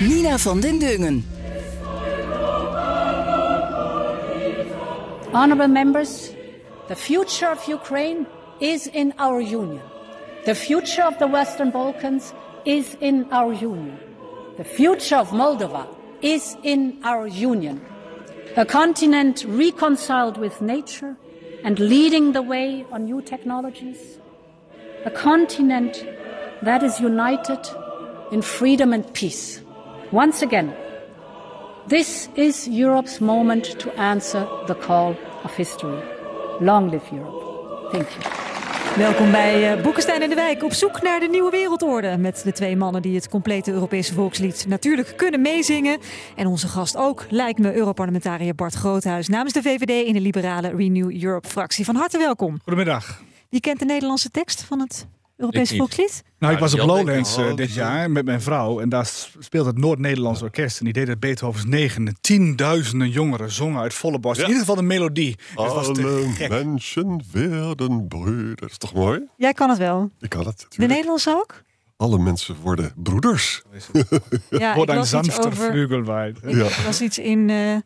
Nina van den Dungen. Honorable members, the future of Ukraine is in our union. The future of the Western Balkans is in our union. The future of Moldova is in our union. A continent reconciled with nature and leading the way on new technologies. A continent that is united in freedom and peace. Once again, this is Europe's moment to answer the call of history. Long live Europe. Thank you. Welkom bij uh, Boekenstein en de Wijk. Op zoek naar de nieuwe wereldorde. Met de twee mannen die het complete Europese volkslied natuurlijk kunnen meezingen. En onze gast ook, lijkt me Europarlementariër Bart Groothuis. Namens de VVD in de liberale Renew Europe fractie. Van harte welkom. Goedemiddag. Wie kent de Nederlandse tekst van het Europese volkslied? Nou, ik was op Lowlands eh, dit jaar met mijn vrouw. En daar speelt het Noord-Nederlands Orkest. En die deed het Beethovens 9. Tienduizenden jongeren zongen uit volle borst. Ja. In ieder geval de melodie. Het was te Alle gek. mensen werden broeder. Dat is toch mooi? Jij kan het wel. Ik kan het. De. Nederlandse ook? Alle mensen worden broeders. Ja, Wordt een sanfter over... vleugel waait. Ik Ja. las iets in... eh,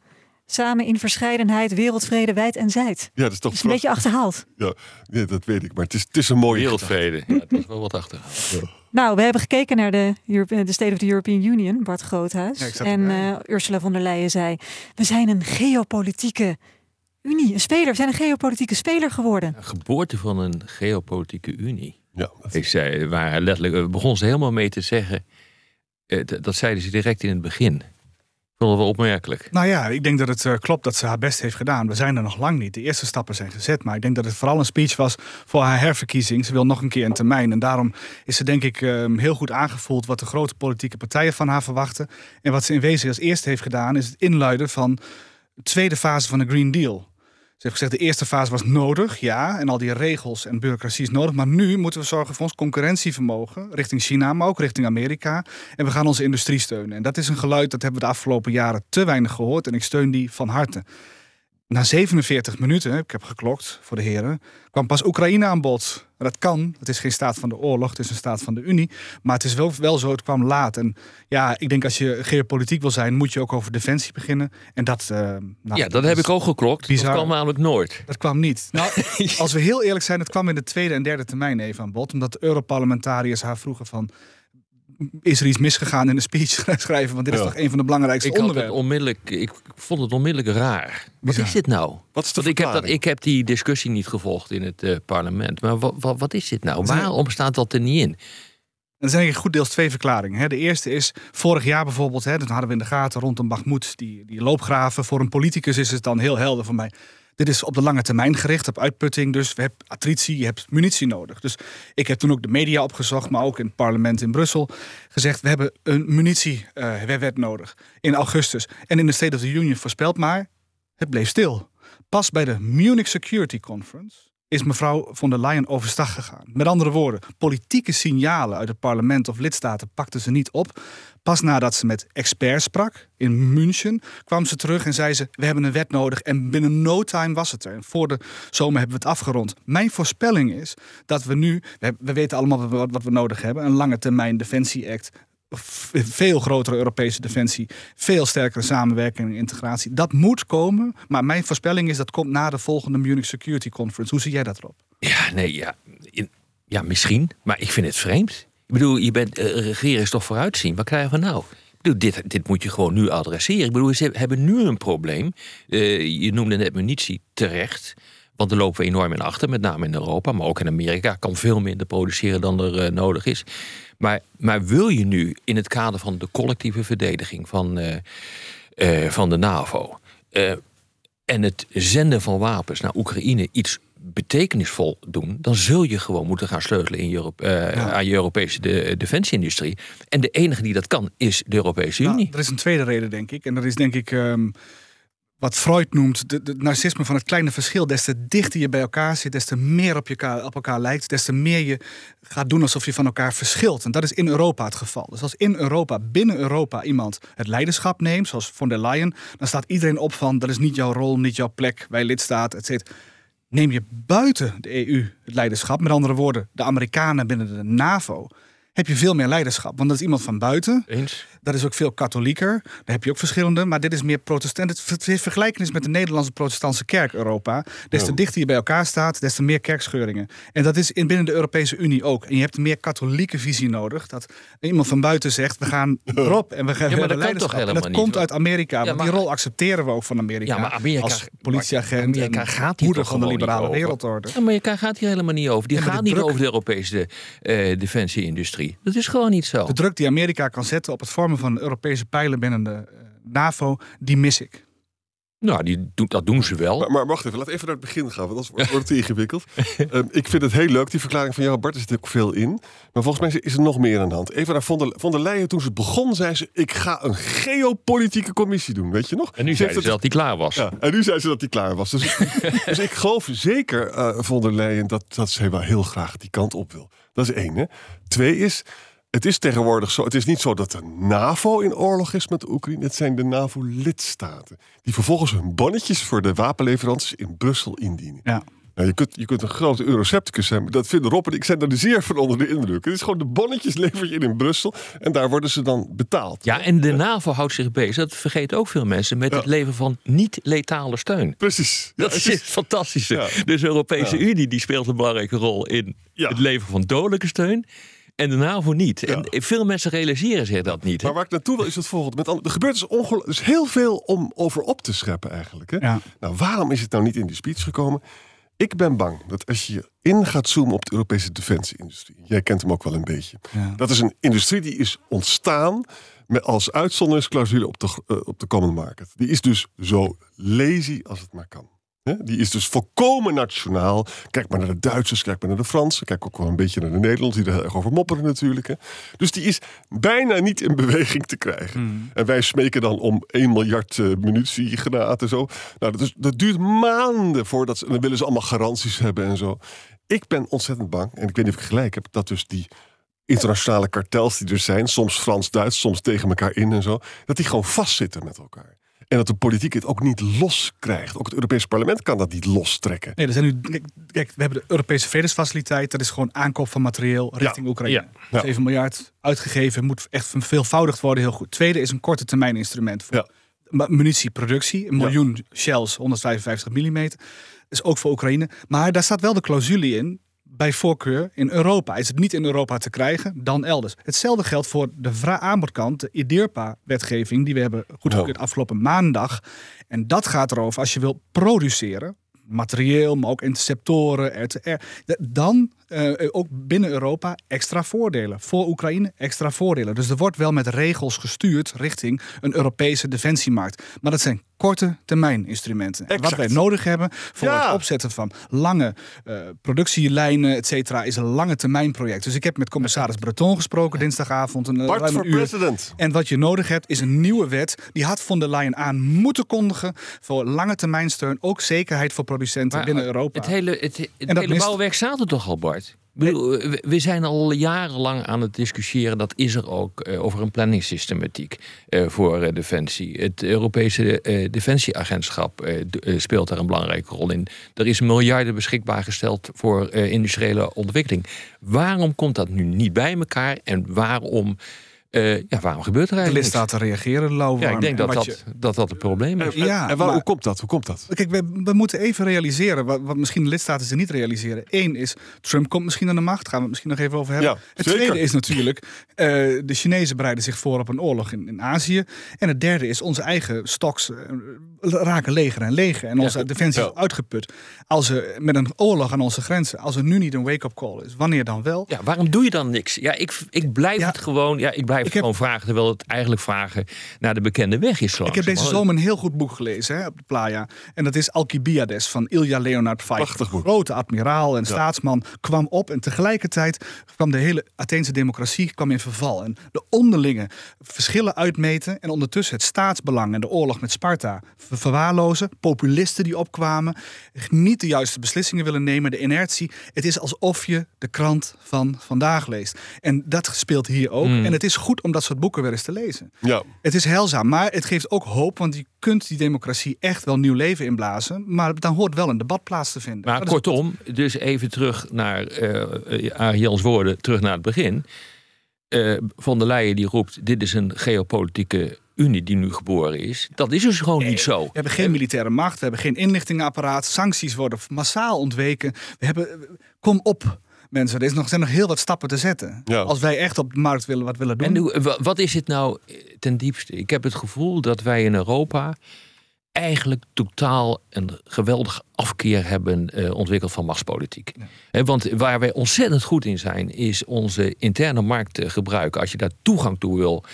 samen in verscheidenheid, wereldvrede, wijd en zijd. Ja, dat is toch Dat is een beetje achterhaald. Ja, ja, dat weet ik. Maar het is, het is een mooie Wereldvrede. Ja, dat is wel wat achter. Nou, we hebben gekeken naar de, de State of the European Union, Bart Groothuis. En eh, Ursula von der Leyen zei: We zijn een geopolitieke unie, een speler. We zijn een geopolitieke speler geworden. Een geboorte van een geopolitieke unie. Ja, dat- Ik zei, waar letterlijk, begon ze helemaal mee te zeggen. eh, dat zeiden ze direct in het begin. Vond wel opmerkelijk. Nou ja, ik denk dat het eh, klopt dat ze haar best heeft gedaan. We zijn er nog lang niet. De eerste stappen zijn gezet. Maar ik denk dat het vooral een speech was voor haar herverkiezing. Ze wil nog een keer een termijn. En daarom is ze denk ik eh, heel goed aangevoeld wat de grote politieke partijen van haar verwachten. En wat ze in wezen als eerste heeft gedaan is het inluiden van de tweede fase van de Green Deal. Ze heeft gezegd, de eerste fase was nodig, ja. En al die regels en bureaucratie is nodig. Maar nu moeten we zorgen voor ons concurrentievermogen. Richting China, maar ook richting Amerika. En we gaan onze industrie steunen. En dat is een geluid, dat hebben we de afgelopen jaren te weinig gehoord. En ik steun die van harte. Na 47 minuten, ik heb geklokt voor de heren, kwam pas Oekraïne aan bod. Dat kan. Het is geen staat van de oorlog, het is een staat van de Unie. Maar het is wel, wel zo, het kwam laat. En ja, ik denk als je geopolitiek wil zijn, moet je ook over defensie beginnen. En dat... eh, nou, ja, dat heb ik ook geklokt. bizar. Dat kwam namelijk nooit. dat kwam niet. Nou, als we heel eerlijk zijn, het kwam in de tweede en derde termijn even aan bod. Omdat de Europarlementariërs haar vroegen van... Is er iets misgegaan in de speech schrijven? Want dit is Ja. toch een van de belangrijkste Ik, had het onderwerpen. onmiddellijk, ik vond het onmiddellijk raar. Wat Bizar. is dit nou? Wat is de Want ik heb, dat, ik heb die discussie niet gevolgd in het eh, parlement. Maar wat, wat, wat is dit nou? Zijn- Waarom staat dat er niet in? Er zijn eigenlijk goed deels twee verklaringen. hè. De eerste is, vorig jaar bijvoorbeeld, hè, dat hadden we in de gaten rondom Bakhmut, die, die loopgraven. Voor een politicus is het dan heel helder voor mij. Dit is op de lange termijn gericht, op uitputting. Dus we hebben attritie, je hebt munitie nodig. Dus ik heb toen ook de media opgezocht, maar ook in het parlement in Brussel gezegd: we hebben een munitiewet nodig in augustus. En in de State of the Union voorspeld maar, het bleef stil. Pas bij de Munich Security Conference is mevrouw von der Leyen overstag gegaan. Met andere woorden, politieke signalen uit het parlement of lidstaten pakte ze niet op. Pas nadat ze met experts sprak in München, kwam ze terug en zei ze: We hebben een wet nodig. En binnen no time was het er. En voor de zomer hebben we het afgerond. Mijn voorspelling is dat we nu, we, we weten allemaal wat, we nodig hebben: een lange termijn Defensie Act. Veel grotere Europese defensie, veel sterkere samenwerking en integratie. Dat moet komen, maar mijn voorspelling is dat komt na de volgende Munich Security Conference. Hoe zie jij dat erop? Ja, nee, ja. Ja, misschien. Maar ik vind het vreemd. Ik bedoel, je bent, eh, regeren is toch vooruitzien. Wat krijgen we nou? Ik bedoel, dit, dit moet je gewoon nu adresseren. Ik bedoel, ze hebben nu een probleem. Eh, je noemde net munitie terecht. Want daar lopen we enorm in achter, met name in Europa, maar ook in Amerika. Kan veel minder produceren dan er eh, nodig is. Maar, maar wil je nu in het kader van de collectieve verdediging van, van de NAVO. en het zenden van wapens naar Oekraïne iets betekenisvol doen, dan zul je gewoon moeten gaan sleutelen in Europe, eh, aan je Europese de, defensieindustrie. En de enige die dat kan, is de Europese Nou, Unie. er is een tweede reden, denk ik. En dat is denk ik ehm, wat Freud noemt het narcisme van het kleine verschil. Des te dichter je bij elkaar zit, des te meer op, je op elkaar lijkt, des te meer je gaat doen alsof je van elkaar verschilt. En dat is in Europa het geval. Dus als in Europa, binnen Europa, iemand het leiderschap neemt, zoals von der Leyen, dan staat iedereen op van dat is niet jouw rol, niet jouw plek, wij lidstaat, et cetera. Neem je buiten de EU het leiderschap, met andere woorden, de Amerikanen binnen de NAVO, heb je veel meer leiderschap. Want dat is iemand van buiten. Eens? Dat is ook veel katholieker. Daar heb je ook verschillende. Maar dit is meer protestant. Het is met de Nederlandse protestantse kerk Europa. Des te Ja. dichter je bij elkaar staat, des te meer kerkscheuringen. En dat is in binnen de Europese Unie ook. En je hebt een meer katholieke visie nodig. Dat iemand van buiten zegt, we gaan erop en we gaan maar we dat kan toch. En helemaal dat niet, komt hoor? uit Amerika. Ja, maar- die rol accepteren we ook van Amerika. Ja, maar Amerika- als politieagent Amerika en gaat hier toch van de liberale wereldorde. Ja, maar kan- gaat hier helemaal niet over. Die Ja, maar gaat niet druk- over de Europese eh defensieindustrie. Dat is gewoon niet zo. De druk die Amerika kan zetten op het vormen van Europese pijlen binnen de eh, NAVO, die mis ik. Nou, die, doen- dat doen ze wel. Maar, maar wacht even, laat even naar het begin gaan, want anders wordt wordt het te ingewikkeld. Ehm, ik vind het heel leuk, die verklaring van jou, Bart, er zit ook veel in. Maar volgens mij is er nog meer aan de hand. Even naar von der, von der Leyen, toen ze begon, zei ze... ik ga een geopolitieke commissie doen, weet je nog? en nu Ze zei ze dat die klaar was. Ja, en nu zei ze dat hij klaar was. Dus, dus ik geloof zeker, eh von der Leyen, dat, dat ze wel heel graag die kant op wil. Dat is één. Hè. Twee is, het is tegenwoordig zo, het is niet zo dat de NAVO in oorlog is met de Oekraïne. Het zijn de NAVO-lidstaten. Die vervolgens hun bonnetjes voor de wapenleveranties in Brussel indienen. Ja. Nou, je, kunt, je kunt een grote euroscepticus zijn, maar dat vinden Rob en ik zijn daar zeer van onder de indruk. Het is gewoon de bonnetjes lever je in in Brussel en daar worden ze dan betaald. Ja, en de NAVO houdt zich bezig, dat vergeten ook veel mensen, met Ja. het leveren van niet-letale steun. Precies. Ja, Dat is het fantastische. Ja. Dus de Europese Ja. Unie die speelt een belangrijke rol in Ja. het leveren van dodelijke steun. En de NAVO niet. En veel mensen realiseren zich dat niet. hè. Maar waar ik naartoe wil is het volgende. Met er gebeurt dus, ongel- dus heel veel om over op te scheppen eigenlijk. Hè? Ja. Nou, waarom is het nou niet in die speech gekomen? Ik ben bang dat als je in gaat zoomen op de Europese defensieindustrie. Jij kent hem ook wel een beetje. Ja. Dat is een industrie die is ontstaan met als uitzonderingsclausule op de, eh, op de common market. Die is dus zo lazy als het maar kan. Die is dus volkomen nationaal. Kijk maar naar de Duitsers, kijk maar naar de Fransen. Kijk ook wel een beetje naar de Nederlanders, die er heel erg over mopperen natuurlijk. Hè? Dus die is bijna niet in beweging te krijgen. En wij smeken dan om 1 miljard munitiegranaten en zo. Nou, dat, is, dat duurt maanden voordat ze... En dan willen ze allemaal garanties hebben en zo. Ik ben ontzettend bang, en ik weet niet of ik gelijk heb... dat dus die internationale kartels die er zijn... soms Frans-Duits, soms tegen elkaar in en zo... dat die gewoon vastzitten met elkaar. En dat de politiek het ook niet los krijgt. Ook het Europese parlement kan dat niet lostrekken. Nee, er zijn nu, kijk, kijk, we hebben de Europese vredesfaciliteit. Dat is gewoon aankoop van materieel richting Oekraïne. Ja. 7 miljard uitgegeven, moet echt verveelvoudigd worden. Heel goed. Tweede is een korte termijn instrument voor Ja. munitieproductie. Een miljoen shells, 155 mm. is ook voor Oekraïne. Maar daar staat wel de clausule in. Bij voorkeur in Europa. Is het niet in Europa te krijgen, dan elders. Hetzelfde geldt voor de aanbodkant, de IDIRPA-wetgeving, die we hebben goedgekeurd afgelopen maandag. En dat gaat erover, als je wil produceren, materieel, maar ook interceptoren, RTR. Dan eh, ook binnen Europa extra voordelen. Voor Oekraïne extra voordelen. Dus er wordt wel met regels gestuurd richting een Europese defensiemarkt. Maar dat zijn korte termijn instrumenten. En Wat wij nodig hebben voor Ja. het opzetten van lange eh, productielijnen, et cetera, is een lange termijn project. Dus ik heb met commissaris Breton gesproken dinsdagavond. Een, eh, Bart voor president. En wat je nodig hebt is een nieuwe wet. Die had von der Leyen aan moeten kondigen voor lange termijn steun. Ook zekerheid voor producenten Maar binnen Europa. Het hele, het, hele mist- bouwwerk staat er toch al, Bart? Bedoel, we, zijn al jarenlang aan het discussiëren. Dat is er ook eh, over een planningssystematiek eh, voor eh, defensie. Het Europese defensieagentschap speelt daar een belangrijke rol in. Er is miljarden beschikbaar gesteld voor industriële ontwikkeling. Waarom komt dat nu niet bij elkaar? En waarom, eh, ja, waarom gebeurt er de eigenlijk niks? lidstaten reageren lauw. Ja, ik denk dat dat, je- dat dat het probleem is. En, Ja, en waar- maar- hoe komt dat? Hoe komt dat? Kijk, we, we moeten even realiseren, wat, wat misschien de lidstaten ze niet realiseren. Eén is, Trump komt misschien aan de macht, gaan we het misschien nog even over hebben. Ja, het zeker. tweede is natuurlijk, eh, de Chinezen bereiden zich voor op een oorlog in, in Azië. En het derde is, onze eigen stocks eh, raken leger en leger. En onze defensie is uitgeput. Als er met een oorlog aan onze grenzen, als er nu niet een wake-up call is, wanneer dan wel? Ja, waarom doe je dan niks? Ja, ik, ik blijf Ja. het gewoon. Ja, ik blijf blijft heb- gewoon vragen, terwijl het eigenlijk vragen naar de bekende weg is. Ik heb deze zomer een heel goed boek gelezen hè, op de Playa. En dat is Alcibiades van Ilja Leonard boek. Grote admiraal en staatsman kwam op. En tegelijkertijd kwam de hele Atheense democratie kwam in verval. En de onderlinge verschillen uitmeten. En ondertussen het staatsbelang en de oorlog met Sparta ver- verwaarlozen. Populisten die opkwamen. Niet de juiste beslissingen willen nemen. De inertie. Het is alsof je de krant van vandaag leest. En dat speelt hier ook. En het is goed om dat soort boeken weer eens te lezen. Ja. Het is heilzaam, maar het geeft ook hoop, want je kunt die democratie echt wel nieuw leven inblazen. Maar dan hoort wel een debat plaats te vinden. Maar Dat kortom, dus even terug naar uh, woorden, terug naar het begin. Uh, Von der Leyen die roept, dit is een geopolitieke unie die nu geboren is. Dat is dus gewoon Nee, niet zo. We hebben geen militaire macht, we hebben geen inlichtingenapparaat, sancties worden massaal ontweken. We hebben, kom op mensen, er is nog, zijn nog heel wat stappen te zetten. Ja. Als wij echt op de markt willen wat willen doen. En wa- wat is het nou ten diepste? Ik heb het gevoel dat wij in Europa eigenlijk totaal een geweldige afkeer hebben eh, ontwikkeld van machtspolitiek. Hè, want waar wij ontzettend goed in zijn, is onze interne markt eh, gebruiken. Als je daar toegang toe wil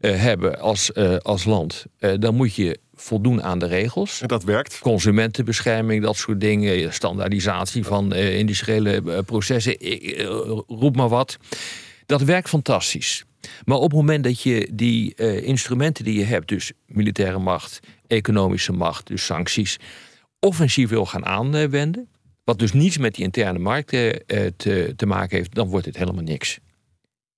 eh, hebben als, eh, als land, eh, dan moet je voldoen aan de regels. En dat werkt. Consumentenbescherming, dat soort dingen, standaardisatie van eh, industriële eh, processen, eh, roep maar wat. Dat werkt fantastisch. Maar op het moment dat je die instrumenten die je hebt, dus militaire macht, economische macht, dus sancties, offensief wil gaan aanwenden, wat dus niets met die interne markt te, te maken heeft, dan wordt het helemaal niks.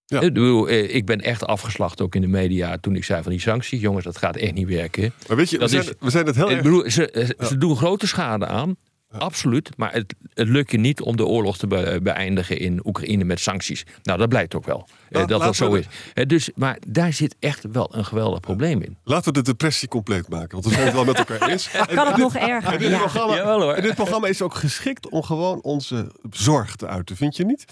Ja. Ik, bedoel, eh, ik ben echt afgeslacht ook in de media toen ik zei van die sancties. Jongens, dat gaat echt niet werken. Maar weet je, we zijn, is- we zijn het heel Ik erg... bedoel, ze, eh, ze doen grote schade aan. Absoluut. Maar het, het lukt je niet om de oorlog te be- beëindigen in Oekraïne met sancties. Nou, dat blijkt ook wel. eh, Laat- dat dat zo is. Eh, dus, maar daar zit echt wel een geweldig probleem in. Laten we de depressie compleet maken, want we zijn het wel met elkaar eens. En Kan het dit- nog en erger? dit, Ja. programma, Jawel, hoor. en dit programma is ook geschikt om gewoon onze zorg te uiten, vind je niet?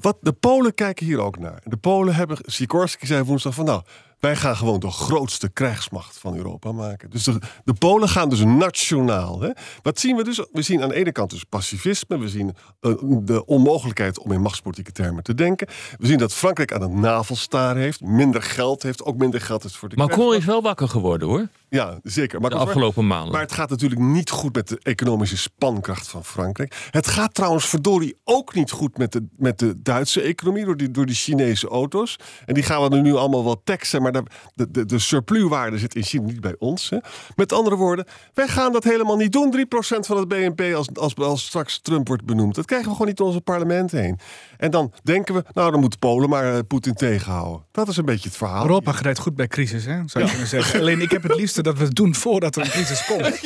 Wat, de Polen kijken hier ook naar. De Polen hebben, Sikorski zei woensdag van nou, wij gaan gewoon de grootste krijgsmacht van Europa maken. Dus de, de Polen gaan dus nationaal. Hè? Wat zien we dus? We zien aan de ene kant dus pacifisme. We zien eh, de onmogelijkheid om in machtspolitieke termen te denken. We zien dat Frankrijk aan het navelstaar heeft. Minder geld heeft. Ook minder geld is voor de Macron is wel wakker geworden hoor. Ja, zeker. Maar De afgelopen maanden. maar het gaat natuurlijk niet goed met de economische spankracht van Frankrijk. Het gaat trouwens verdorie ook niet goed met de, met de Duitse economie door die, door die Chinese auto's. En die gaan we er nu allemaal wel taxen, maar de, de, de, de surpluswaarde zit in China niet bij ons. Hè. Met andere woorden, wij gaan dat helemaal niet doen. 3% van het BNP als, als, als straks Trump wordt benoemd. Dat krijgen we gewoon niet door onze parlement heen. En dan denken we, nou dan moet Polen maar eh, Poetin tegenhouden. Dat is een beetje het verhaal. Europa gedijt goed bij crisis, hè, zou je kunnen zeggen. Alleen ik heb het dat we het doen voordat er een crisis komt.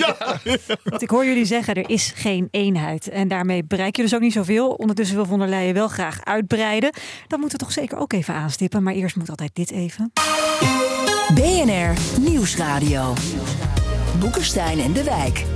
Want ik hoor jullie zeggen, er is geen eenheid. En daarmee bereik je dus ook niet zoveel. Ondertussen wil von der Leyen wel graag uitbreiden. Dat moeten we toch zeker ook even aanstippen. Maar eerst moet altijd dit even. BNR Nieuwsradio. Boekenstein en de Wijk.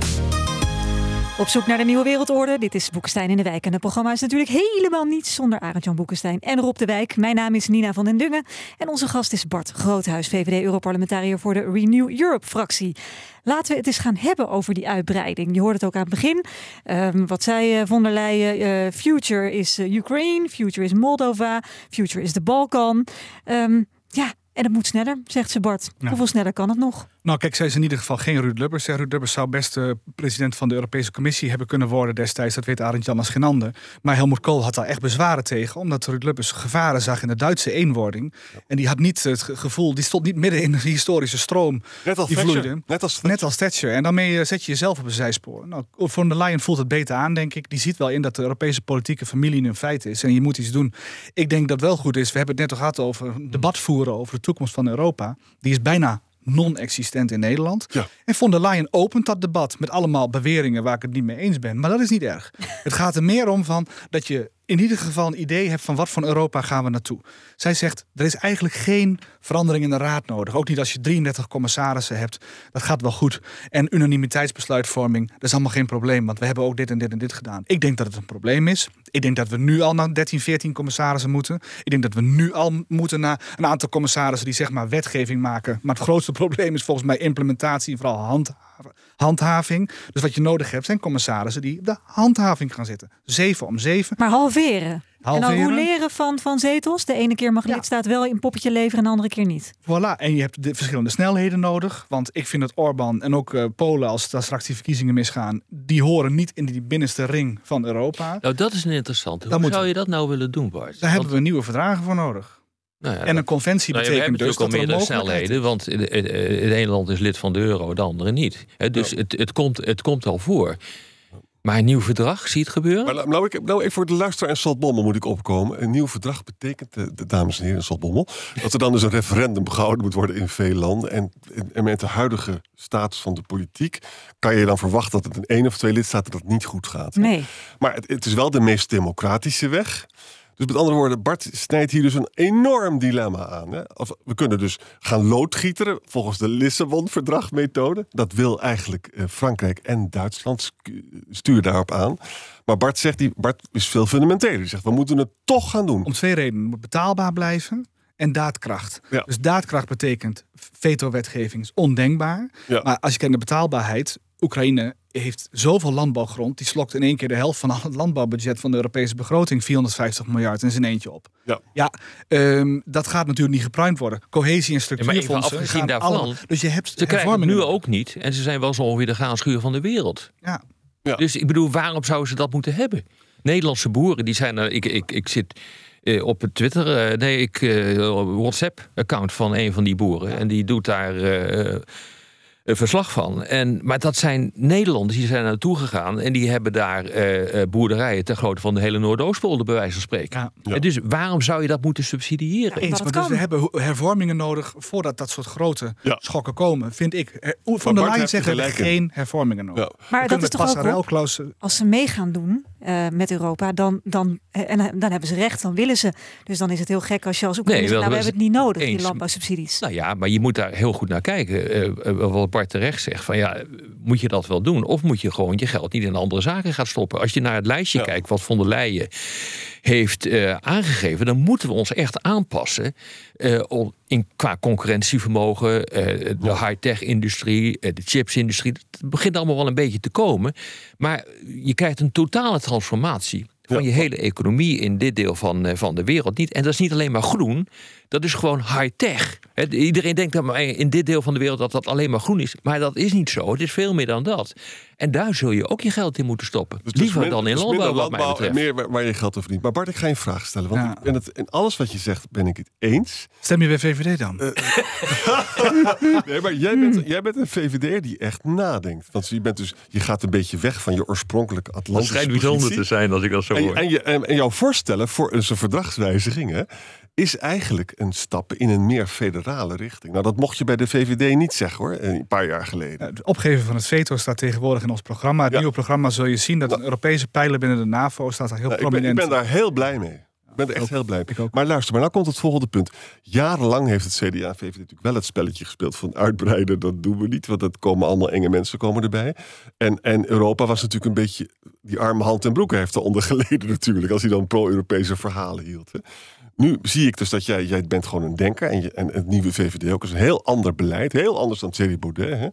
Op zoek naar de nieuwe wereldorde. Dit is Boekenstein in de Wijk. En het programma is natuurlijk helemaal niets zonder Arend-Jan Boekenstein en Rob de Wijk. Mijn naam is Nina van den Dungen. En onze gast is Bart Groothuis, VVD-Europarlementariër voor de Renew Europe-fractie. Laten we het eens gaan hebben over die uitbreiding. Je hoorde het ook aan het begin. Ehm, wat zei eh, von der Leyen? Eh, future is eh, Ukraine, future is Moldova, future is de Balkan. Ehm, ja, en het moet sneller, zegt ze Bart. Ja. Hoeveel sneller kan het nog? Nou, kijk, zij is in ieder geval geen Ruud Lubbers. hè. Ruud Lubbers zou best eh, president van de Europese Commissie hebben kunnen worden destijds. Dat weet Arend Jan als geen ander. Maar Helmut Kool had daar echt bezwaren tegen. Omdat Ruud Lubbers gevaren zag in de Duitse eenwording. En die had niet het ge- gevoel, die stond niet midden in de historische stroom. Net als die Thatcher. vloeide. Net als Net als Thatcher. En daarmee eh, zet je jezelf op een zijspoor. Nou, von der Leyen voelt het beter aan, denk ik. Die ziet wel in dat de Europese politieke familie nu een feit is. En je moet iets doen. Ik denk dat wel goed is. We hebben het net al gehad over een debat voeren over de toekomst van Europa. Die is bijna non-existent in Nederland. Ja. En von der Leyen opent dat debat met allemaal beweringen waar ik het niet mee eens ben. Maar dat is niet erg. het gaat er meer om van dat je in ieder geval een idee hebt van wat voor Europa gaan we naartoe. Zij zegt, er is eigenlijk geen verandering in de raad nodig. Ook niet als je 33 commissarissen hebt. Dat gaat wel goed. En unanimiteitsbesluitvorming, dat is allemaal geen probleem. Want we hebben ook dit en dit en dit gedaan. Ik denk dat het een probleem is. Ik denk dat we nu al naar 13, 14 commissarissen moeten. Ik denk dat we nu al moeten naar een aantal commissarissen die zeg maar wetgeving maken. Maar het grootste probleem is volgens mij implementatie en vooral handhaven, handhaving. Dus wat je nodig hebt zijn commissarissen die op de handhaving gaan zitten. Zeven om zeven. Maar halveren. En dan Halveren. roleren van, van zetels. De ene keer mag Ja. lidstaat wel een poppetje leveren en de andere keer niet. Voilà, en je hebt de verschillende snelheden nodig. Want ik vind dat Orbán en ook eh, Polen, als daar straks die verkiezingen misgaan, die horen niet in die binnenste ring van Europa. Nou, dat is een interessante. Dan Hoe zou je dat nou willen doen, Bart? Daar hebben we nieuwe verdragen voor nodig. Nou ja, En een conventie Nou betekent dus dat er al meerdere mogelijkheid snelheden, want het het- het ene land is lid van de euro, de andere niet. Hè, dus het, het, komt, het komt al voor. Maar een nieuw verdrag, zie je het gebeuren? Maar nou, ik, nou even voor de luisteraar en Saltbommel moet ik opkomen. Een nieuw verdrag betekent, eh, de dames en heren in Saltbommel... dat er dan dus een referendum gehouden moet worden in veel landen. En, en, en met de huidige status van de politiek... kan je dan verwachten dat het in één of twee lidstaten dat niet goed gaat. Nee. Maar het, het is wel de meest democratische weg. Dus met andere woorden, Bart snijdt hier dus een enorm dilemma aan. Hè? Of, we kunnen dus gaan loodgieteren volgens de Lissabon-verdragmethode. Dat wil eigenlijk eh, Frankrijk en Duitsland sturen daarop aan. Maar Bart zegt, die, Bart is veel fundamenteler. Hij zegt, we moeten het toch gaan doen. Om twee redenen. Moet betaalbaar blijven en daadkracht. Ja. Dus daadkracht betekent veto-wetgeving is ondenkbaar. Ja. Maar als je kijkt naar betaalbaarheid, Oekraïne heeft zoveel landbouwgrond. Die slokt in één keer de helft van al het landbouwbudget van de Europese begroting, 450 miljard, in zijn eentje op. Ja. Ja, ehm, dat gaat natuurlijk niet gepruimd worden. Cohesie en Ja, maar structuurfondsen. gaan daarvan, allemaal- dus je hebt Ze krijgen het nu ook niet. En ze zijn wel zo ongeveer de graanschuur van de wereld. Ja. Ja. Dus ik bedoel, waarom zouden ze dat moeten hebben? Nederlandse boeren, die zijn er. Ik, ik, ik zit eh, op het Twitter, eh, nee, ik eh, WhatsApp-account van een van die boeren. En die doet daar. Eh, verslag van. En, maar dat zijn Nederlanders die zijn naartoe gegaan en die hebben daar eh, eh, boerderijen ter grootte van de hele Noordoostpolder, bij wijze van spreken. Ja. Ja. En dus waarom zou je dat moeten subsidiëren? Ja, Eens, maar dus we hebben hervormingen nodig voordat dat soort grote Ja. schokken komen, vind ik. Her- Van der Leyen hebben gelijk in. geen hervormingen nodig. Ja. We Maar dat is toch ook passarelclausul- als ze mee gaan doen eh, met Europa, dan, dan, eh, en dan hebben ze recht, dan willen ze. Dus dan is het heel gek als je als Oekraïne Nee, zegt, nou, we hebben het niet nodig, die landbouwsubsidies. Nou ja, maar je moet daar heel goed naar kijken. Eh, eh, wat Bart terecht zegt, van ja, moet je dat wel doen? Of moet je gewoon je geld niet in andere zaken gaan stoppen? Als je naar het lijstje Ja. kijkt wat von der Leyen heeft eh, aangegeven, dan moeten we ons echt aanpassen eh, in, qua concurrentievermogen, eh, de high-tech-industrie, eh, de chipsindustrie. Het begint allemaal wel een beetje te komen. Maar je krijgt een totale transformatie van je hele economie in dit deel van, van de wereld. Niet, en dat is niet alleen maar groen, dat is gewoon high-tech. Hè, Iedereen denkt dat maar in dit deel van de wereld dat dat alleen maar groen is. Maar dat is niet zo. Het is veel meer dan dat. En daar zul je ook je geld in moeten stoppen. Dus dus Liever min- dan in dus landbouw, wat mij betreft. meer waar, waar je geld over verdient. Maar Bart, ik ga je een vraag stellen. Want Ja. ik ben het, in alles wat je zegt ben ik het eens. Stem je bij VVD dan? Eh, Nee, maar jij bent, jij bent een VVD'er die echt nadenkt. Want je, bent dus, je gaat een beetje weg van je oorspronkelijke Atlantische positie. zijn als ik dat zo En, en, je, en, en jouw voorstellen voor een zo'n verdragswijziging hè, is eigenlijk een stap in een meer federale richting. Nou, dat mocht je bij de VVD niet zeggen hoor, een paar jaar geleden. Het opgeven van het veto staat tegenwoordig in ons programma. Het Ja. nieuwe programma zul je zien dat een Europese pijler binnen de NAVO staat daar heel Nou, ik, ben, prominent. ik ben daar heel blij mee. Ik ben er echt ook. heel blij mee. Maar luister, maar nou komt het volgende punt. Jarenlang heeft het CDA en VVD natuurlijk wel het spelletje gespeeld van uitbreiden. Dat doen we niet, want dat komen allemaal enge mensen komen erbij. En, en Europa was natuurlijk een beetje... Die arme hand en broek heeft eronder geleden natuurlijk. Als hij dan pro-Europese verhalen hield. Hè. Nu zie ik dus dat jij, jij bent gewoon een denker. En, en het nieuwe VVD ook is een heel ander beleid. Heel anders dan Thierry Baudet. Hè.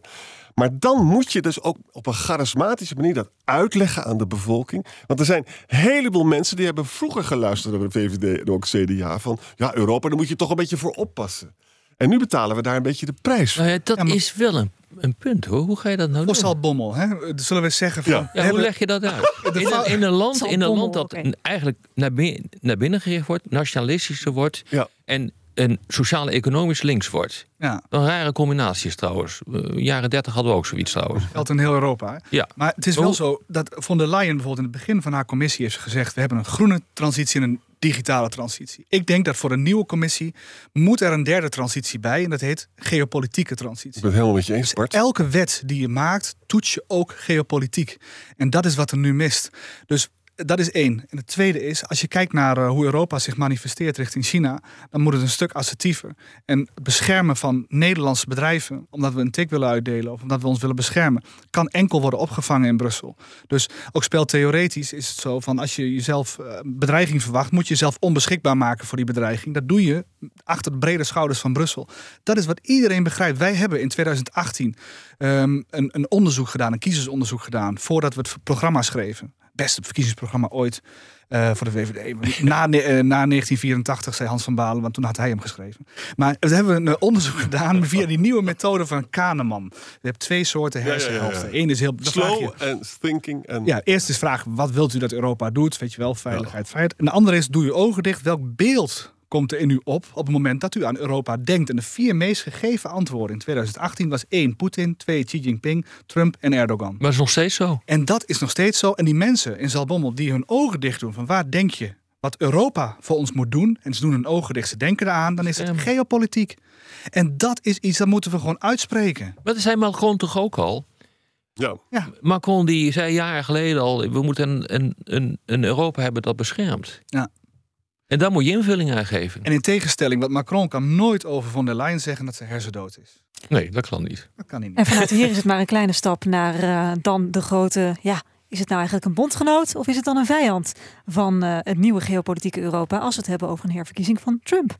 Maar dan moet je dus ook op een charismatische manier dat uitleggen aan de bevolking. Want er zijn een heleboel mensen die hebben vroeger geluisterd naar de VVD en ook CDA. Van ja, Europa, daar moet je toch een beetje voor oppassen. En nu betalen we daar een beetje de prijs voor. Nou ja, dat Ja, maar- is wel een, een punt hoor. Hoe ga je dat nou doen? Voorstel Bommel, hè? Zullen we zeggen van... Ja. hoe leg je dat uit? In een, in een land, in een land dat eigenlijk naar binnen, naar binnen gericht wordt, nationalistischer wordt Ja. en een sociaal-economisch links wordt. Ja, Een rare combinatie is trouwens. Eh, jaren 30 hadden we ook zoiets trouwens. geldt in heel Europa. hè? Ja. Maar het is wel zo dat von der Leyen bijvoorbeeld in het begin van haar commissie heeft gezegd... we hebben een groene transitie en een digitale transitie. Ik denk dat voor een nieuwe commissie moet er een derde transitie bij... en dat heet geopolitieke transitie. Ik ben het helemaal met je eens, Bart. Elke wet die je maakt, toets je ook geopolitiek. En dat is wat er nu mist. Dus dat is één. En het tweede is, als je kijkt naar uh, hoe Europa zich manifesteert richting China, dan moet het een stuk assertiever. En het beschermen van Nederlandse bedrijven, omdat we een tik willen uitdelen of omdat we ons willen beschermen, kan enkel worden opgevangen in Brussel. Dus ook speltheoretisch is het zo van als je jezelf uh, bedreiging verwacht, moet je jezelf onbeschikbaar maken voor die bedreiging. Dat doe je achter de brede schouders van Brussel. Dat is wat iedereen begrijpt. Wij hebben in 2018 um, een, een onderzoek gedaan, een kiezersonderzoek gedaan, voordat we het programma schreven beste verkiezingsprogramma ooit uh, voor de VVD. Na, uh, na 1984 zei Hans van Balen, want toen had hij hem geschreven. Maar we hebben een onderzoek gedaan via die nieuwe methode van Kahneman. Je hebt twee soorten hersenhelften. Eén is heel... Slow en thinking. En... Ja, eerst is vraag, wat wilt u dat Europa doet? Weet je wel, veiligheid, ja. veiligheid. En de andere is, doe je ogen dicht, welk beeld komt er in u op op het moment dat u aan Europa denkt? En de vier meest gegeven antwoorden in 2018 was één Poetin, twee Xi Jinping, Trump en Erdogan. Maar dat is nog steeds zo. En dat is nog steeds zo. En die mensen in Zalbommel die hun ogen dicht doen van waar denk je wat Europa voor ons moet doen, en ze doen hun ogen dicht, ze denken eraan, dan is het geopolitiek. En dat is iets dat moeten we gewoon uitspreken. Maar dat zei Macron toch ook al? Ja. ja. Macron die zei jaren geleden al, we moeten een, een, een, een Europa hebben dat beschermt. Ja. En daar moet je invulling aan geven. En in tegenstelling, wat Macron kan nooit over von der Leyen zeggen dat ze hersendood is. Nee, dat kan niet. Dat kan hij niet. En vanuit hier is het maar een kleine stap naar uh, dan de grote. Ja, is het nou eigenlijk een bondgenoot of is het dan een vijand van uh, het nieuwe geopolitieke Europa als we het hebben over een herverkiezing van Trump?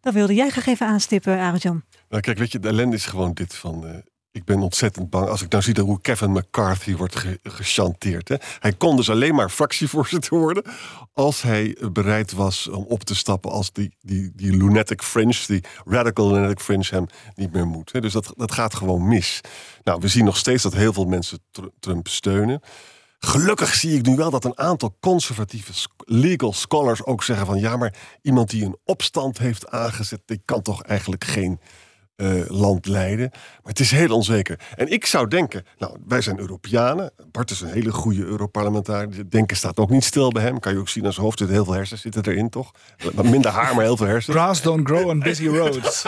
Dat wilde jij graag even aanstippen, Arjan. Nou, kijk, weet je, de ellende is gewoon dit van. Uh, ik ben ontzettend bang als ik nou zie hoe Kevin McCarthy wordt ge gechanteerd. Hè. Hij kon dus alleen maar fractievoorzitter worden als hij bereid was om op te stappen als die, die, die lunatic fringe, die radical lunatic fringe hem niet meer moet. Dus dat, dat gaat gewoon mis. Nou, we zien nog steeds dat heel veel mensen Trump steunen. Gelukkig zie ik nu wel dat een aantal conservatieve legal scholars ook zeggen van ja, maar iemand die een opstand heeft aangezet, die kan toch eigenlijk geen uh, land leiden. Maar het is heel onzeker. En ik zou denken, nou, wij zijn Europeanen. Bart is een hele goede Europarlementariër. Denken staat ook niet stil bij hem. Kan je ook zien aan zijn hoofd. Zit heel veel hersens zitten erin, toch? Minder haar, maar heel veel hersens. Grass don't grow on busy roads.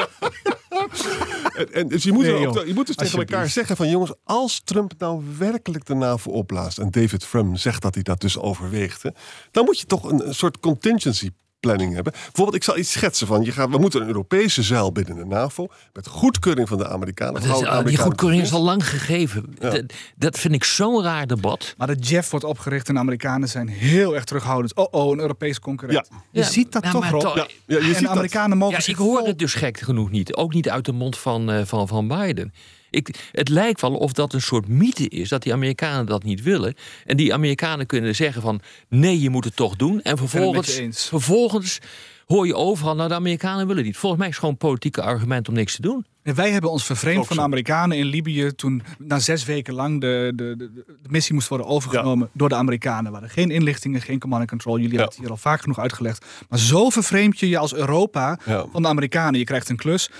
en, en, dus je moet, nee, ook, je moet dus tegen elkaar zeggen van jongens, als Trump nou werkelijk de NAVO opblaast en David Frum zegt dat hij dat dus overweegt, hè, dan moet je toch een, een soort contingency planning hebben. Bijvoorbeeld, ik zal iets schetsen van. Je gaat, we moeten een Europese zeil binnen de NAVO. Met goedkeuring van de Amerikanen. Maar is, die goedkeuring is al lang gegeven. Ja. Dat, dat, vind ik zo'n raar debat. Maar de JEF wordt opgericht en de Amerikanen zijn heel erg terughoudend. Oh, oh, een Europese concurrent. Ja. Je ziet dat toch, Rob? Ja, je en ziet de Amerikanen mogen ja, zich Ik hoor het dus gek genoeg niet. Ook niet uit de mond van, uh, van, van Biden. Ik, het lijkt wel of dat een soort mythe is, dat die Amerikanen dat niet willen. En die Amerikanen kunnen zeggen van nee, je moet het toch doen. En vervolgens, vervolgens hoor je overal, nou de Amerikanen willen niet. Volgens mij is het gewoon een politieke argument om niks te doen. En wij hebben ons vervreemd van de Amerikanen in Libië toen na zes weken lang de, de, de, de missie moest worden overgenomen ja. door de Amerikanen. Er waren geen inlichtingen, geen command and control. Jullie ja. hebben het hier al vaak genoeg uitgelegd. Maar zo vervreemd je je als Europa ja. van de Amerikanen. Je krijgt een klus.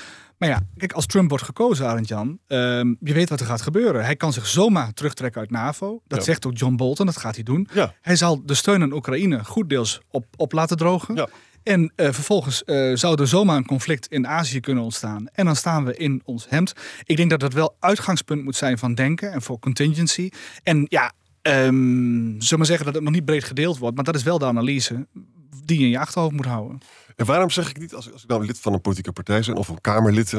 Maar ja, kijk, als Trump wordt gekozen, Arend Jan, um, je weet wat er gaat gebeuren. Hij kan zich zomaar terugtrekken uit NAVO. Dat ja. zegt ook John Bolton, dat gaat hij doen. Ja. Hij zal de steun aan Oekraïne goed deels op, op laten drogen. Ja. En uh, vervolgens uh, zou er zomaar een conflict in Azië kunnen ontstaan. En dan staan we in ons hemd. Ik denk dat dat wel uitgangspunt moet zijn van denken en voor contingency. En ja, um, zullen we zeggen dat het nog niet breed gedeeld wordt. Maar dat is wel de analyse die je in je achterhoofd moet houden. En waarom zeg ik niet, als, als ik nou lid van een politieke partij ben of een Kamerlid.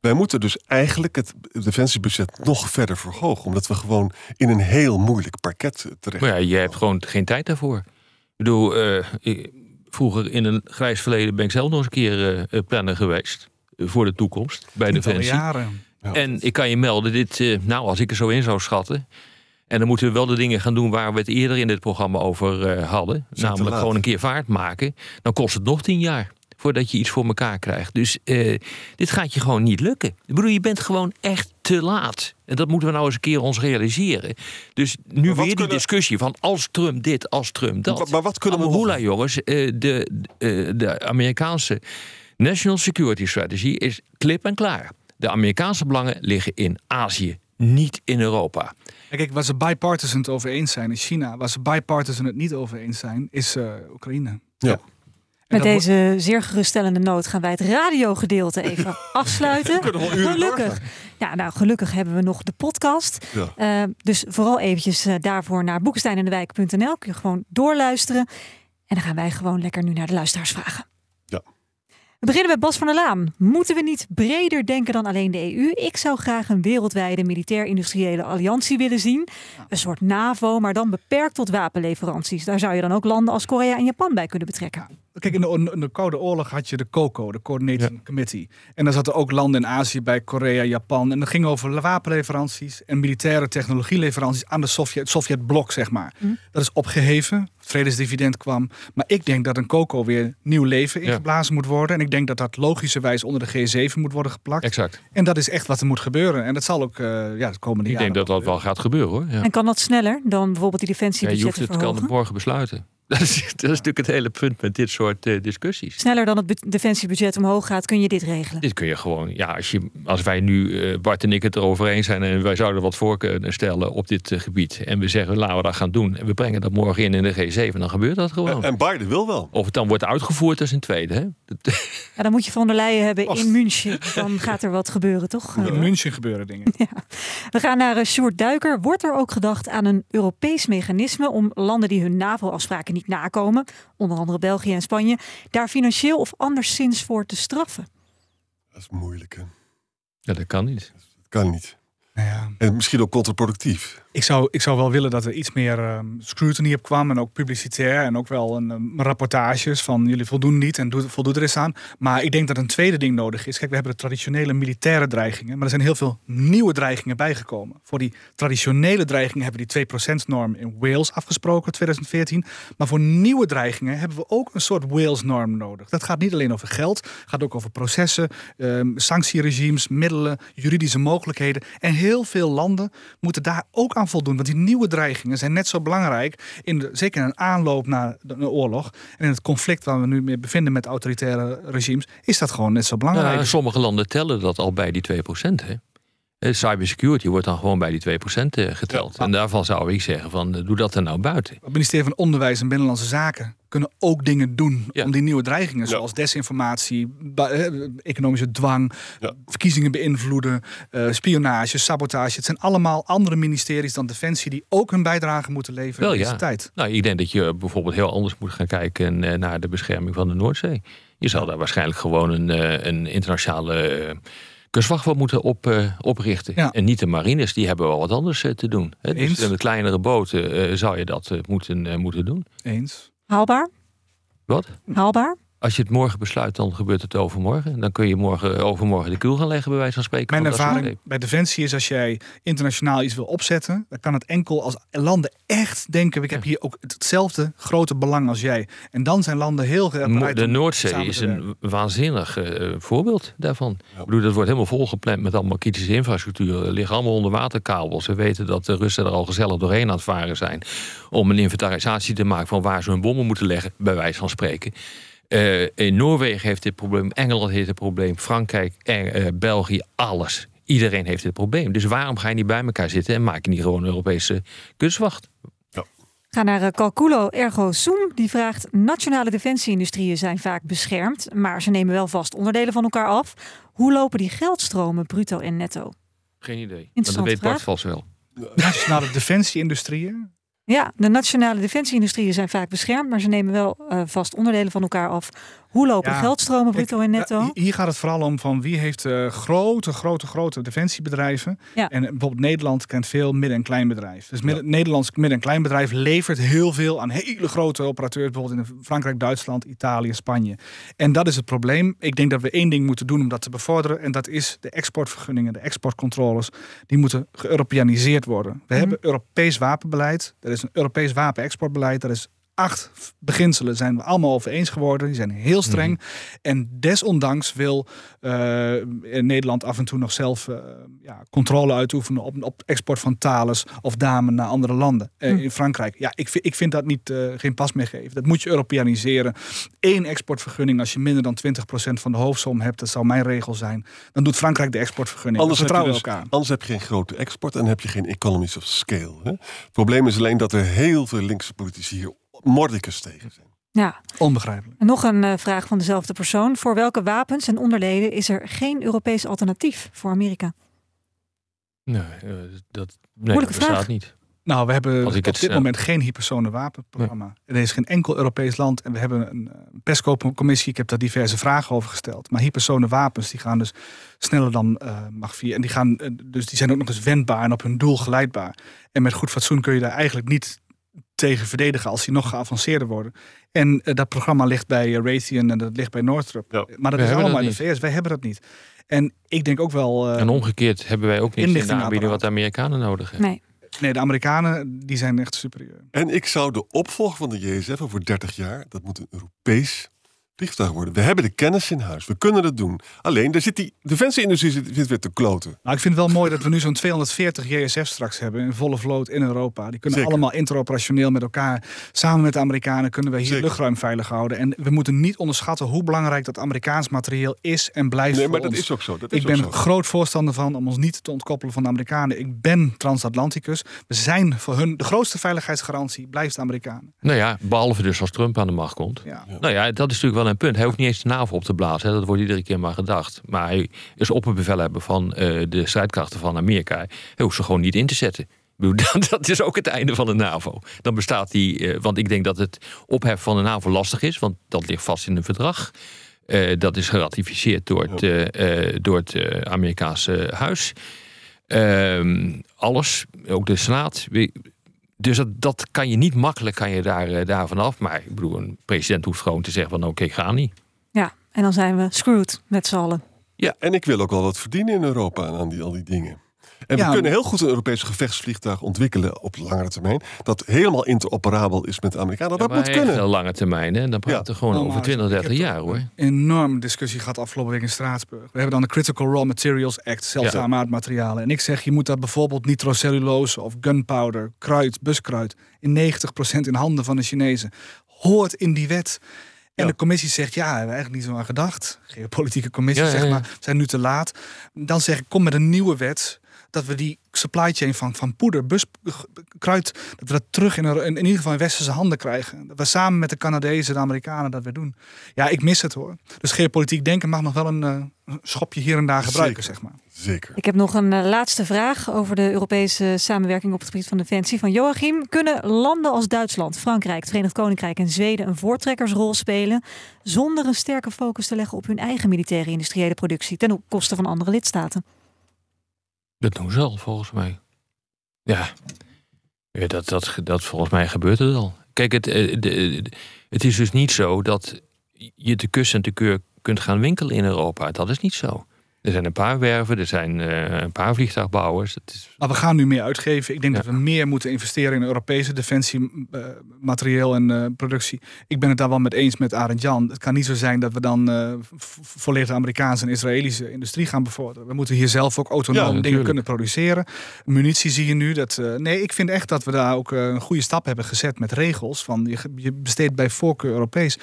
Wij moeten dus eigenlijk het defensiebudget nog verder verhogen. Omdat we gewoon in een heel moeilijk parket terecht Maar ja, je hebt gewoon geen tijd daarvoor. Ik bedoel, uh, vroeger in een grijs verleden ben ik zelf nog eens een keer uh, planner geweest. voor de toekomst bij Defensie. jaren. Ja. En ik kan je melden, dit, uh, nou, als ik er zo in zou schatten. En dan moeten we wel de dingen gaan doen waar we het eerder in dit programma over uh, hadden. Namelijk gewoon een keer vaart maken. Dan kost het nog tien jaar voordat je iets voor elkaar krijgt. Dus uh, dit gaat je gewoon niet lukken. Ik bedoel, je bent gewoon echt te laat. En dat moeten we nou eens een keer ons realiseren. Dus nu weer die discussie van als Trump dit, als Trump dat. Maar, maar wat kunnen Amahula, we nog... jongens, uh, de, uh, de Amerikaanse National Security Strategy is klip en klaar. De Amerikaanse belangen liggen in Azië, niet in Europa. Kijk, waar ze bipartisan het over eens zijn is China. Waar ze bipartisan het niet over eens zijn is uh, Oekraïne. Ja. Met deze zeer geruststellende noot gaan wij het radiogedeelte even afsluiten. kunnen wel uren Gelukkig. Ja, nou, gelukkig hebben we nog de podcast. Ja. Eh, dus vooral eventjes eh, daarvoor naar boekensteinendewijk.nl. Kun je gewoon doorluisteren. En dan gaan wij gewoon lekker nu naar de luisteraars vragen. We beginnen met Bas van der Laan. Moeten we niet breder denken dan alleen de EU? Ik zou graag een wereldwijde militair-industriële alliantie willen zien. Een soort NAVO, maar dan beperkt tot wapenleveranties. Daar zou je dan ook landen als Korea en Japan bij kunnen betrekken. Kijk, in de, in de Koude Oorlog had je de COCO, de Coordinating Committee. En daar zaten ook landen in Azië bij, Korea, Japan. En dat ging over wapenleveranties en militaire technologieleveranties aan de Sovjet, Sovjet-blok, zeg maar. Dat is opgeheven, vredesdividend kwam. Maar ik denk dat een COCO weer nieuw leven ingeblazen moet worden. En ik denk dat dat logischerwijs onder de G7 moet worden geplakt. Exact. En dat is echt wat er moet gebeuren. En dat zal ook eh ja, de komende Ik jaren denk dat dat wel gaat gebeuren hoor. Ja. En kan dat sneller dan bijvoorbeeld die Ja, je hoeft defensiebudgetten het kan het morgen besluiten. Dat is, dat is natuurlijk het hele punt met dit soort eh, discussies. Sneller dan het defensiebudget omhoog gaat, kun je dit regelen. Dit kun je gewoon, ja, als, je, als wij nu, eh, Bart en ik het erover eens zijn en wij zouden wat voor kunnen stellen op dit eh, gebied. En we zeggen, laten we dat gaan doen. En we brengen dat morgen in in de G7, dan gebeurt dat gewoon. En Biden wil wel. Of het dan wordt uitgevoerd, is een tweede. Hè? Ja, dan moet je van der Leyen hebben in München. Dan gaat er wat gebeuren, toch? In München gebeuren dingen. We gaan naar uh, Sjoerd Duiker. Wordt er ook gedacht aan een Europees mechanisme om landen die hun NAVO-afspraken niet nakomen, onder andere België en Spanje, daar financieel of anderszins voor te straffen? Dat is moeilijk, hè? ja, dat kan niet. Dat kan niet. Nou ja. En misschien ook contraproductief. Ik zou, ik zou wel willen dat er iets meer ehm, scrutiny op kwam. En ook publicitair. En ook wel een, ehm, rapportages van jullie voldoen niet en doe, voldoet er eens aan. Maar ik denk dat een tweede ding nodig is. Kijk, we hebben de traditionele militaire dreigingen. Maar er zijn heel veel nieuwe dreigingen bijgekomen. Voor die traditionele dreigingen hebben we die 2%-norm in Wales afgesproken, 2014. Maar voor nieuwe dreigingen hebben we ook een soort Wales-norm nodig. Dat gaat niet alleen over geld. Gaat ook over processen, ehm, sanctieregimes, middelen, juridische mogelijkheden. En heel veel landen moeten daar ook aan voldoen. Want die nieuwe dreigingen zijn net zo belangrijk. In de, zeker in een aanloop naar de oorlog. En in het conflict waar we nu mee bevinden met autoritaire regimes. Is dat gewoon net zo belangrijk. Sommige landen tellen dat al bij die 2%. Hè? Eh, Cybersecurity wordt dan gewoon bij die 2% eh, geteld. Ja. En daarvan zou ik zeggen van eh, doe dat er nou buiten. Het ministerie van Onderwijs en Binnenlandse Zaken kunnen ook dingen doen Ja. om die nieuwe dreigingen, Ja. zoals desinformatie, economische dwang, Ja. verkiezingen beïnvloeden, eh, spionage, sabotage. Het zijn allemaal andere ministeries dan Defensie die ook hun bijdrage moeten leveren Wel, in deze ja. tijd. Nou, ik denk dat je bijvoorbeeld heel anders moet gaan kijken naar de bescherming van de Noordzee. Je zal daar waarschijnlijk gewoon een, eh, een internationale voor moeten op, eh, oprichten. Ja. En niet de marines, die hebben wel wat anders eh, te doen. Hè? Eens. Dus met kleinere boten eh, zou je dat moeten, eh, moeten doen. Eens. Haalbaar? Wat? Haalbaar? Als je het morgen besluit, dan gebeurt het overmorgen. Dan kun je morgen, overmorgen de kuil gaan leggen, bij wijze van spreken. Mijn ervaring bij Defensie is als jij internationaal iets wil opzetten, dan kan het enkel als landen echt denken: ik heb hier ook hetzelfde grote belang als jij. En dan zijn landen heel bereid De om Noordzee samen is een waanzinnig eh, voorbeeld daarvan. Ik bedoel, dat wordt helemaal volgepland met allemaal kritische infrastructuur. Er liggen allemaal onderwaterkabels. We weten dat de Russen er al gezellig doorheen aan het varen zijn. Om een inventarisatie te maken van waar ze hun bommen moeten leggen, bij wijze van spreken. Eh, in Noorwegen heeft dit probleem, Engeland heeft dit probleem, Frankrijk, eh, eh, België, alles. Iedereen heeft dit probleem. Dus waarom ga je niet bij elkaar zitten en maak je niet gewoon een Europese kustwacht? Ga naar eh, Calculo Ergo Sum. Die vraagt: Nationale defensieindustrieën zijn vaak beschermd, maar ze nemen wel vast onderdelen van elkaar af. Hoe lopen die geldstromen, bruto en netto? Geen idee. Maar dat weet Bart vast wel. nationale defensie-industrieën. Ja, de nationale defensieindustrieën zijn vaak beschermd, maar ze nemen wel eh, vast onderdelen van elkaar af. Hoe lopen Ja, geldstromen, bruto en netto? ja, Hier gaat het vooral om van wie heeft eh, grote, grote, grote defensiebedrijven. Ja. En bijvoorbeeld Nederland kent veel midden- en kleinbedrijf. Dus midden, Nederlands midden- en kleinbedrijf levert heel veel aan hele grote operateurs. Bijvoorbeeld in Frankrijk, Duitsland, Italië, Spanje. En dat is het probleem. Ik denk dat we één ding moeten doen om dat te bevorderen. En dat is de exportvergunningen, de exportcontroles. Die moeten geëuropeaniseerd worden. We hebben Europees wapenbeleid. Er is een Europees wapenexportbeleid. Dat is acht beginselen zijn we allemaal over eens geworden. Die zijn heel streng. En desondanks wil eh, Nederland af en toe nog zelf eh, ja, controle uitoefenen op, op export van Thales of damen naar andere landen. Eh, In Frankrijk. Ja, ik, vind- ik vind dat niet, geen pas meer geven. Dat moet je Europeaniseren. Eén exportvergunning als je minder dan 20% van de hoofdsom hebt. Dat zou mijn regel zijn. Dan doet Frankrijk de exportvergunning. Anders heb, je vertrouwen dus- elkaar. anders heb je geen grote export en heb je geen economies of scale. Hè? Het probleem is alleen dat er heel veel linkse politici hier mordicus tegen zijn. Ja. Onbegrijpelijk. En nog een uh, vraag van dezelfde persoon. Voor welke wapens en onderleden is er geen Europees alternatief voor Amerika? Nee, uh, dat nee, Moeilijke bestaat vraag. niet. Nou, we hebben Als ik op het dit moment geen hypersone wapenprogramma. Er is geen enkel Europees land en we hebben een eh, PESCO-commissie. Ik heb daar diverse vragen over gesteld. Maar hypersone wapens die gaan dus sneller dan eh Mach 4. En die, gaan, eh, dus die zijn ook nog eens wendbaar en op hun doel geleidbaar. En met goed fatsoen kun je daar eigenlijk niet tegen verdedigen als die nog geavanceerder worden. En eh, dat programma ligt bij eh, Raytheon en dat ligt bij Northrop. Ja. Maar dat We is allemaal in de VS. Wij hebben dat niet. En ik denk ook wel... eh, En omgekeerd hebben wij ook niet in de aanbieding wat de Amerikanen nodig hebben. Nee. nee, de Amerikanen die zijn echt superieur. En ik zou de opvolger van de JSF over 30 jaar, dat moet een Europees vliegtuig worden. We hebben de kennis in huis. We kunnen het doen. Alleen, daar zit die defensieindustrie zit, zit weer te kloten. Nou, ik vind het wel mooi dat we nu zo'n 240 JSF straks hebben in volle vloot in Europa. Die kunnen Zeker. allemaal interoperationeel met elkaar. Samen met de Amerikanen kunnen we hier Zeker. luchtruim veilig houden. En we moeten niet onderschatten hoe belangrijk dat Amerikaans materieel is en blijft Nee, voor maar dat ons. is ook zo. Dat is Ik ben ook zo. groot voorstander van om ons niet te ontkoppelen van de Amerikanen. Ik ben transatlanticus. We zijn voor hun de grootste veiligheidsgarantie blijft de Amerikanen. Nou ja, behalve dus als Trump aan de macht komt. Ja. Nou ja, dat is natuurlijk wel een punt. Hij hoeft niet eens de NAVO op te blazen. Hè. Dat wordt iedere keer maar gedacht. Maar hij is opperbevelhebber van eh, de strijdkrachten van Amerika. Hij hoeft ze gewoon niet in te zetten. Dat, is ook het einde van de NAVO. Dan bestaat die, eh, want ik denk dat het opheffen van de NAVO lastig is, want dat ligt vast in een verdrag. Eh, dat is geratificeerd door het, door het Amerikaanse huis. Ehm, alles, ook de Senaat. Dus dat, dat kan je niet makkelijk kan je daar, eh, daar vanaf. Maar ik bedoel, een president hoeft gewoon te zeggen van oké, ga niet. Ja, en dan zijn we screwed met z'n allen. Ja, en ik wil ook wel wat verdienen in Europa aan die, al die dingen. En Ja, we kunnen heel goed een Europees gevechtsvliegtuig ontwikkelen op langere termijn. Dat helemaal interoperabel is met de Amerikanen. Dat Ja, moet kunnen. Een lange termijn, hè? Dan praten we gewoon Nou, over maar 20, ik 30 heb jaar hoor. Een enorme discussie gehad afgelopen week in Straatsburg. We hebben dan de Critical Raw Materials Act, zeldzame aardmaterialen. En ik zeg, je moet daar bijvoorbeeld nitrocellulose of gunpowder, kruid, buskruid, in 90% in handen van de Chinezen. Hoort in die wet. En Ja. de commissie zegt, ja, hebben we eigenlijk niet zo aan gedacht. Geopolitieke commissie, Ja, ja, zeg ja. maar, we zijn nu te laat. Dan zeg ik, kom met een nieuwe wet. Dat we die supply chain van, van poeder, bus, kruid, dat we dat terug in, in, in ieder geval in westerse handen krijgen. Dat we samen met de Canadezen, de Amerikanen dat weer doen. Ja, ik mis het hoor. Dus geopolitiek denken mag nog wel een eh, schopje hier en daar gebruiken, Zeker. zeg maar. Zeker. Ik heb nog een eh, laatste vraag over de Europese samenwerking op het gebied van defensie van Joachim. Kunnen landen als Duitsland, Frankrijk, het Verenigd Koninkrijk en Zweden een voortrekkersrol spelen zonder een sterke focus te leggen op hun eigen militaire industriële productie ten koste van andere lidstaten? Dat doen ze al, volgens mij. Ja, dat, dat, dat volgens mij gebeurt het al. Kijk, het, eh, de- het is dus niet zo dat je te kus en te keur kunt gaan winkelen in Europa. Dat is niet zo. Er zijn een paar werven, er zijn eh, een paar vliegtuigbouwers. Het is, Maar we gaan nu meer uitgeven. Ik denk Ja. dat we meer moeten investeren in Europese defensiematerieel en eh, productie. Ik ben het daar wel met eens met Arend Jan. Het kan niet zo zijn dat we dan eh, volledig Amerikaanse en Israëlische industrie gaan bevorderen. We moeten hier zelf ook autonoom Ja, dingen kunnen produceren. Munitie zie je nu. Dat, eh, nee, ik vind echt dat we daar ook eh, een goede stap hebben gezet met regels. Van je, je besteedt bij voorkeur Europees.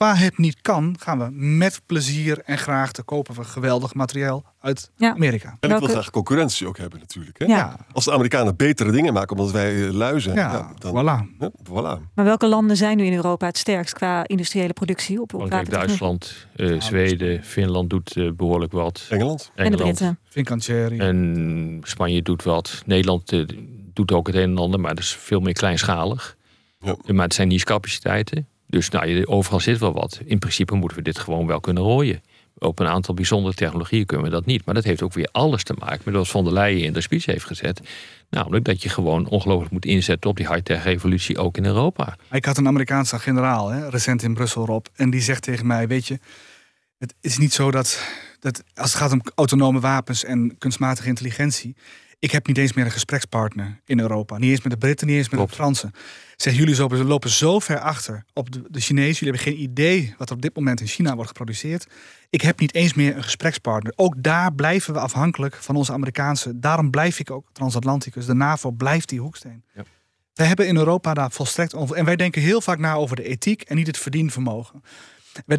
Waar het niet kan, gaan we met plezier en graag te kopen van geweldig materiaal uit Ja. Amerika. En ik wil graag concurrentie ook hebben natuurlijk. Hè? Ja. Als de Amerikanen betere dingen maken omdat wij eh, lui zijn. Ja, ja, dan, voilà. Ja, voilà. Maar welke landen zijn nu in Europa het sterkst qua industriële productie op, op? Duitsland, eh, Zweden, Finland doet eh, behoorlijk wat. Engeland. En de. Britten. Fincantieri. En Spanje doet wat. Nederland doet ook het een en ander, maar dat is veel meer kleinschalig. Ja. Maar het zijn niche-capaciteiten. Dus nou, overal zit wel wat. In principe moeten we dit gewoon wel kunnen rooien. Op een aantal bijzondere technologieën kunnen we dat niet. Maar dat heeft ook weer alles te maken met wat Van der Leyen in de speech heeft gezet. Namelijk dat je gewoon ongelooflijk moet inzetten op die high-tech revolutie ook in Europa. Ik had een Amerikaanse generaal, hè, recent in Brussel, Rob. En die zegt tegen mij, weet je, het is niet zo dat, dat als het gaat om autonome wapens en kunstmatige intelligentie... Ik heb niet eens meer een gesprekspartner in Europa. Niet eens met de Britten, niet eens met Klopt. de Fransen. Zeg, jullie zo- lopen zo ver achter op de, de Chinezen. Jullie hebben geen idee wat er op dit moment in China wordt geproduceerd. Ik heb niet eens meer een gesprekspartner. Ook daar blijven we afhankelijk van onze Amerikaanse. Daarom blijf ik ook transatlanticus. De NAVO blijft die hoeksteen. Ja. Wij hebben in Europa daar volstrekt over. En wij denken heel vaak na over de ethiek en niet het verdienvermogen.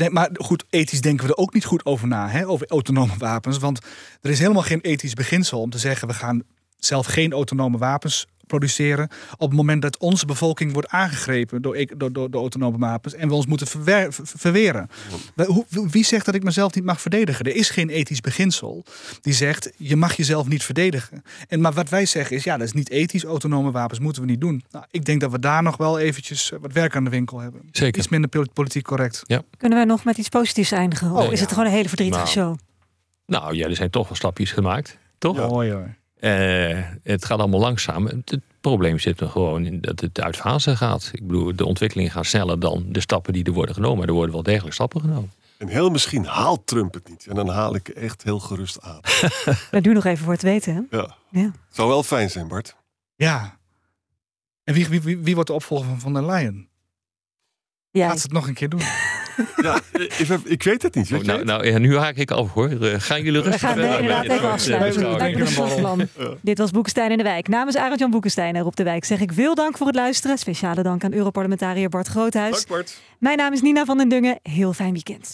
Maar goed, ethisch denken we er ook niet goed over na, hè, over autonome wapens. Want er is helemaal geen ethisch beginsel om te zeggen: we gaan zelf geen autonome wapens produceren. Op het moment dat onze bevolking wordt aangegrepen door, door, door, door autonome wapens en we ons moeten verwer- ver- verweren. We- hoe- Wie zegt dat ik mezelf niet mag verdedigen? Er is geen ethisch beginsel die zegt je mag jezelf niet verdedigen. En, maar wat wij zeggen is ja, dat is niet ethisch. Autonome wapens moeten we niet doen. Nou, ik denk dat we daar nog wel eventjes eh, wat werk aan de winkel hebben. Zeker. Iets minder pol- politiek correct. Kunnen wij nog met iets positiefs eindigen? Of Oh, is ja. het gewoon een hele verdrietige Nou. show? Nou ja, er zijn toch wel stapjes gemaakt. Toch? Ja. Mooi hoor. Eh, het gaat allemaal langzaam. Het, het probleem zit er gewoon in dat het uit fase gaat. Ik bedoel, de ontwikkelingen gaan sneller dan de stappen die er worden genomen. Maar er worden wel degelijk stappen genomen. En heel misschien haalt Trump het niet. En dan haal ik echt heel gerust aan. Dat duurt nog even voor het weten. Hè? Ja. Ja. Zou wel fijn zijn, Bart. Ja. En wie, wie, wie, wie wordt de opvolger van Van der Leyen? Jij. Gaat ze het nog een keer doen? Ja, ik, heb- ik weet het niet. Weet Oh, nou, nou ja, nu haak ik af hoor. Eh, gaan jullie We rustig gaan verder nee, inderdaad even eh, afsluiten. Dit was Boekenstein in de Wijk. Namens Arend-Jan Boekenstein en Rob de Wijk zeg ik veel dank voor het luisteren. Speciale dank aan Europarlementariër Bart Groothuis. Dank, Bart. Mijn naam is Nina van den Dungen. Heel fijn weekend.